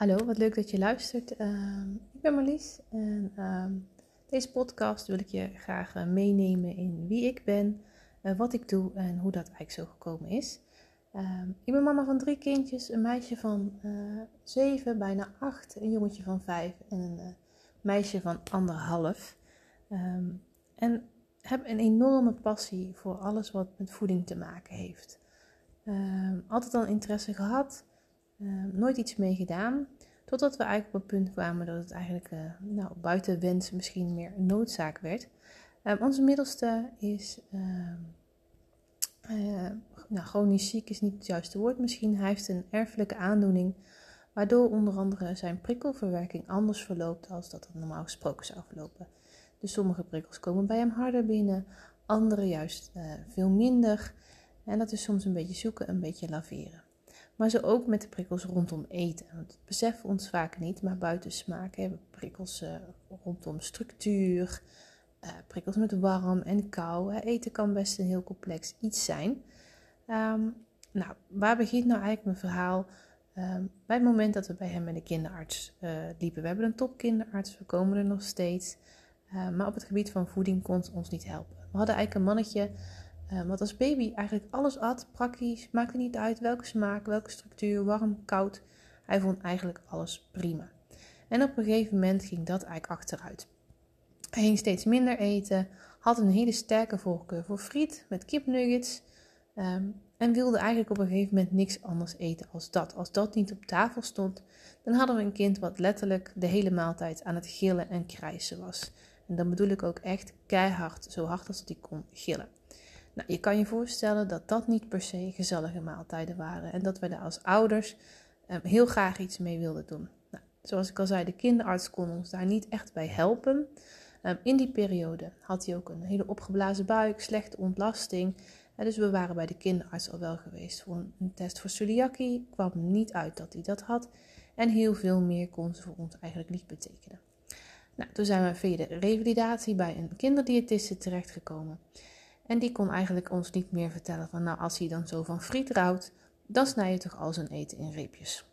Hallo, wat leuk dat je luistert. Ehm, ik ben Marlies en ehm, deze podcast wil ik je graag eh, meenemen in wie ik ben, uh, wat ik doe en hoe dat eigenlijk zo gekomen is. Ehm, ik ben mama van drie kindjes, een meisje van uh, zeven, bijna acht, een jongetje van vijf en een meisje van anderhalf. en heb een enorme passie voor alles wat met voeding te maken heeft. altijd al interesse gehad. Ehm, nooit iets mee gedaan. Totdat we eigenlijk op het punt kwamen dat het eigenlijk uh, nou, buiten wens misschien meer noodzaak werd. Um, onze middelste is uh, nou, chronisch ziek, is niet het juiste woord misschien. Hij heeft een erfelijke aandoening, waardoor onder andere zijn prikkelverwerking anders verloopt als dat het normaal gesproken zou verlopen. Dus sommige prikkels komen bij hem harder binnen, andere juist uh, veel minder. En dat is soms een beetje zoeken, een beetje laveren. Maar zo ook met de prikkels rondom eten. Want dat beseffen we ons vaak niet, maar buiten smaak hebben prikkels uh, rondom structuur, uh, prikkels met warm en kou. Eten kan best een heel complex iets zijn. Um, nou, waar begint nou eigenlijk mijn verhaal? Um, bij het moment dat we bij hem met de kinderarts uh, liepen. We hebben een topkinderarts, we komen er nog steeds. maar op het gebied van voeding kon ze ons niet helpen. We hadden eigenlijk een mannetje uh, want als baby eigenlijk alles at, praktisch, maakte niet uit welke smaak, welke structuur, warm, koud. Hij vond eigenlijk alles prima. En op een gegeven moment ging dat eigenlijk achteruit. Hij ging steeds minder eten, had een hele sterke voorkeur voor friet met kipnuggets um, en wilde eigenlijk op een gegeven moment niks anders eten als dat. Als dat niet op tafel stond, dan hadden we een kind wat letterlijk de hele maaltijd aan het gillen en krijsen was. En dan bedoel ik ook echt keihard, zo hard als hij kon gillen. Nou, je kan je voorstellen dat dat niet per se gezellige maaltijden waren en dat we daar als ouders um, heel graag iets mee wilden doen. Nou, zoals ik al zei, de kinderarts kon ons daar niet echt bij helpen. Um, in die periode had hij ook een hele opgeblazen buik, slechte ontlasting. Dus we waren bij de kinderarts al wel geweest voor een, een test voor celiakie. Kwam niet uit dat hij dat had. En heel veel meer kon ze voor ons eigenlijk niet betekenen. Nou, toen zijn we via de revalidatie bij een kinderdiëtiste terechtgekomen. En die kon eigenlijk ons niet meer vertellen van nou als hij dan zo van friet rouwt, dan snij je toch al zijn eten in reepjes.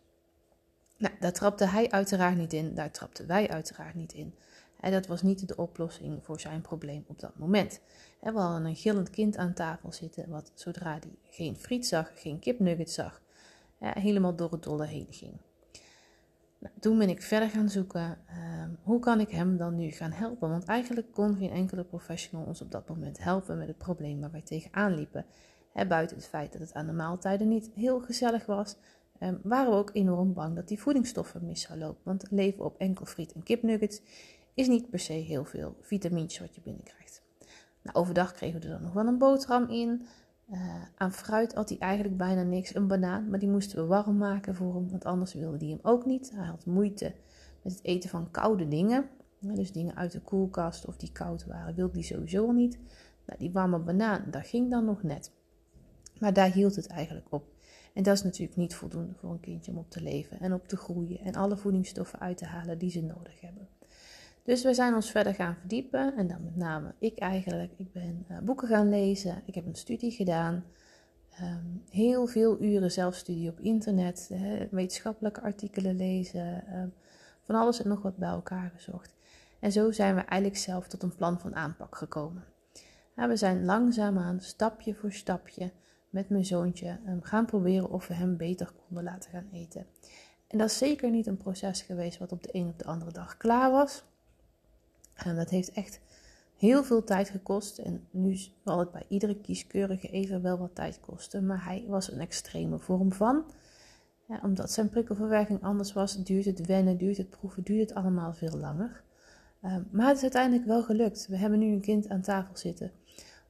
Nou, daar trapte hij uiteraard niet in, daar trapten wij uiteraard niet in. En dat was niet de oplossing voor zijn probleem op dat moment. we hadden een gillend kind aan tafel zitten, wat zodra hij geen friet zag, geen kipnugget zag, helemaal door het dolle heen ging. Nou, toen ben ik verder gaan zoeken, ehm, hoe kan ik hem dan nu gaan helpen? Want eigenlijk kon geen enkele professional ons op dat moment helpen met het probleem waar wij tegenaan liepen. Buiten het feit dat het aan de maaltijden niet heel gezellig was, ehm, waren we ook enorm bang dat die voedingsstoffen mis zou lopen. Want leven op enkel friet en kipnuggets is niet per se heel veel vitamintjes wat je binnenkrijgt. Nou, overdag kregen we er dan nog wel een boterham in. Uh, aan fruit had hij eigenlijk bijna niks. Een banaan, maar die moesten we warm maken voor hem, want anders wilde hij hem ook niet. Hij had moeite met het eten van koude dingen. dus dingen uit de koelkast of die koud waren, wilde hij sowieso niet. Nou, die warme banaan, dat ging dan nog net. Maar daar hield het eigenlijk op. En dat is natuurlijk niet voldoende voor een kindje om op te leven en op te groeien en alle voedingsstoffen uit te halen die ze nodig hebben. Dus we zijn ons verder gaan verdiepen en dan met name ik eigenlijk. Ik ben uh, boeken gaan lezen, ik heb een studie gedaan, um, heel veel uren zelfstudie op internet, wetenschappelijke artikelen lezen, um, van alles en nog wat bij elkaar gezocht. En zo zijn we eigenlijk zelf tot een plan van aanpak gekomen. We zijn langzaamaan, stapje voor stapje, met mijn zoontje um, gaan proberen of we hem beter konden laten gaan eten. En dat is zeker niet een proces geweest wat op de een of de andere dag klaar was. En dat heeft echt heel veel tijd gekost. En nu zal het bij iedere kieskeurige even wel wat tijd kosten. Maar hij was een extreme vorm van. Ja, omdat zijn prikkelverwerking anders was, duurt het wennen, duurt het proeven, duurt het allemaal veel langer. Ehm, maar het is uiteindelijk wel gelukt. We hebben nu een kind aan tafel zitten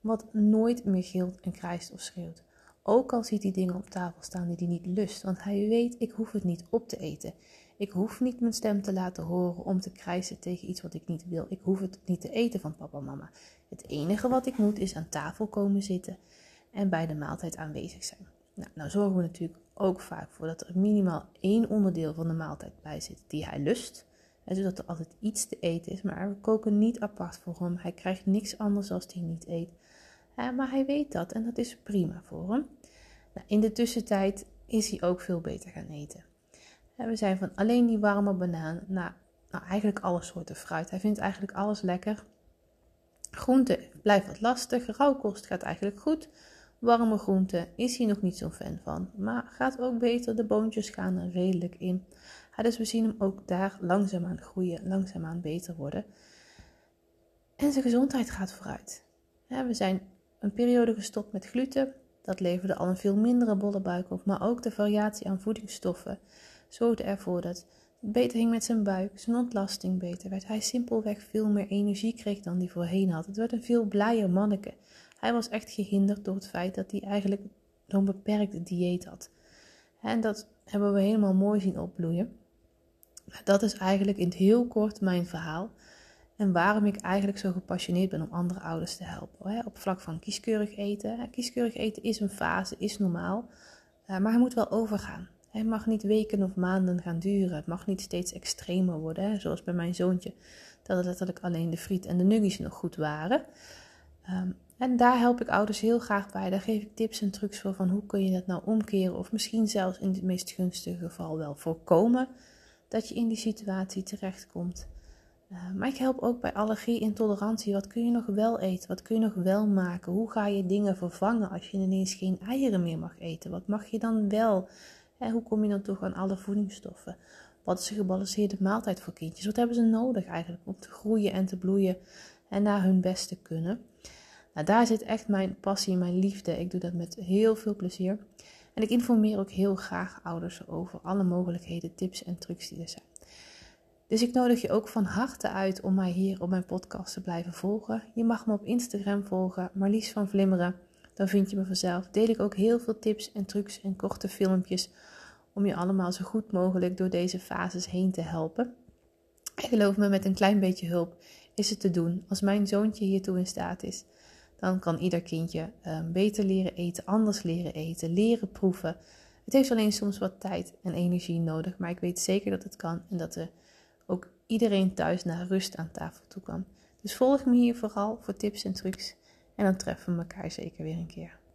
wat nooit meer gilt en krijst of schreeuwt. Ook al ziet hij dingen op tafel staan die hij niet lust, want hij weet, ik hoef het niet op te eten. Ik hoef niet mijn stem te laten horen om te krijsen tegen iets wat ik niet wil. Ik hoef het niet te eten van papa en mama. Het enige wat ik moet is aan tafel komen zitten en bij de maaltijd aanwezig zijn. Nou, nou zorgen we natuurlijk ook vaak voor dat er minimaal één onderdeel van de maaltijd bij zit die hij lust. En zodat er altijd iets te eten is, maar we koken niet apart voor hem. Hij krijgt niks anders als hij niet eet. maar hij weet dat en dat is prima voor hem. Nou, in de tussentijd is hij ook veel beter gaan eten. we zijn van alleen die warme banaan naar nou, eigenlijk alle soorten fruit. Hij vindt eigenlijk alles lekker. Groente blijft wat lastig. Rauwkost gaat eigenlijk goed. Warme groenten is hij nog niet zo'n fan van. Maar gaat ook beter. De boontjes gaan er redelijk in. dus we zien hem ook daar langzaamaan groeien, langzaamaan beter worden. En zijn gezondheid gaat vooruit. we zijn een periode gestopt met gluten. Dat leverde al een veel mindere bollebuik op. Maar ook de variatie aan voedingsstoffen zorgde ervoor dat het beter ging met zijn buik, zijn ontlasting beter werd. Hij simpelweg veel meer energie kreeg dan hij voorheen had. Het werd een veel blijer manneke. Hij was echt gehinderd door het feit dat hij eigenlijk zo'n beperkt dieet had. En dat hebben we helemaal mooi zien opbloeien. Dat is eigenlijk in het heel kort mijn verhaal. En waarom ik eigenlijk zo gepassioneerd ben om andere ouders te helpen. Op vlak van kieskeurig eten. Kieskeurig eten is een fase, is normaal. Eh, maar hij moet wel overgaan. Het mag niet weken of maanden gaan duren. Het mag niet steeds extremer worden. Zoals bij mijn zoontje, dat het letterlijk alleen de friet en de nuggies nog goed waren. En daar help ik ouders heel graag bij. Daar geef ik tips en trucs voor van hoe kun je dat nou omkeren. Of misschien zelfs in het meest gunstige geval wel voorkomen dat je in die situatie terechtkomt. Uh, maar ik help ook bij allergie, intolerantie. Wat kun je nog wel eten? Wat kun je nog wel maken? Hoe ga je dingen vervangen als je ineens geen eieren meer mag eten? Wat mag je dan wel? hoe kom je dan toch aan alle voedingsstoffen? Wat is een gebalanceerde maaltijd voor kindjes? Wat hebben ze nodig eigenlijk om te groeien en te bloeien en naar hun best te kunnen? Nou, daar zit echt mijn passie, mijn liefde. Ik doe dat met heel veel plezier. En ik informeer ook heel graag ouders over alle mogelijkheden, tips en trucs die er zijn. Dus ik nodig je ook van harte uit om mij hier op mijn podcast te blijven volgen. Je mag me op Instagram volgen, Marlies van Vlimmeren. Dan vind je me vanzelf. Deel ik ook heel veel tips en trucs en korte filmpjes om je allemaal zo goed mogelijk door deze fases heen te helpen. En geloof me, met een klein beetje hulp is het te doen. Als mijn zoontje hiertoe in staat is, dan kan ieder kindje ehm, beter leren eten, anders leren eten, leren proeven. Het heeft alleen soms wat tijd en energie nodig, maar ik weet zeker dat het kan en dat er ook iedereen thuis naar rust aan tafel toe kan. Dus volg me hier vooral voor tips en trucs en dan treffen we elkaar zeker weer een keer.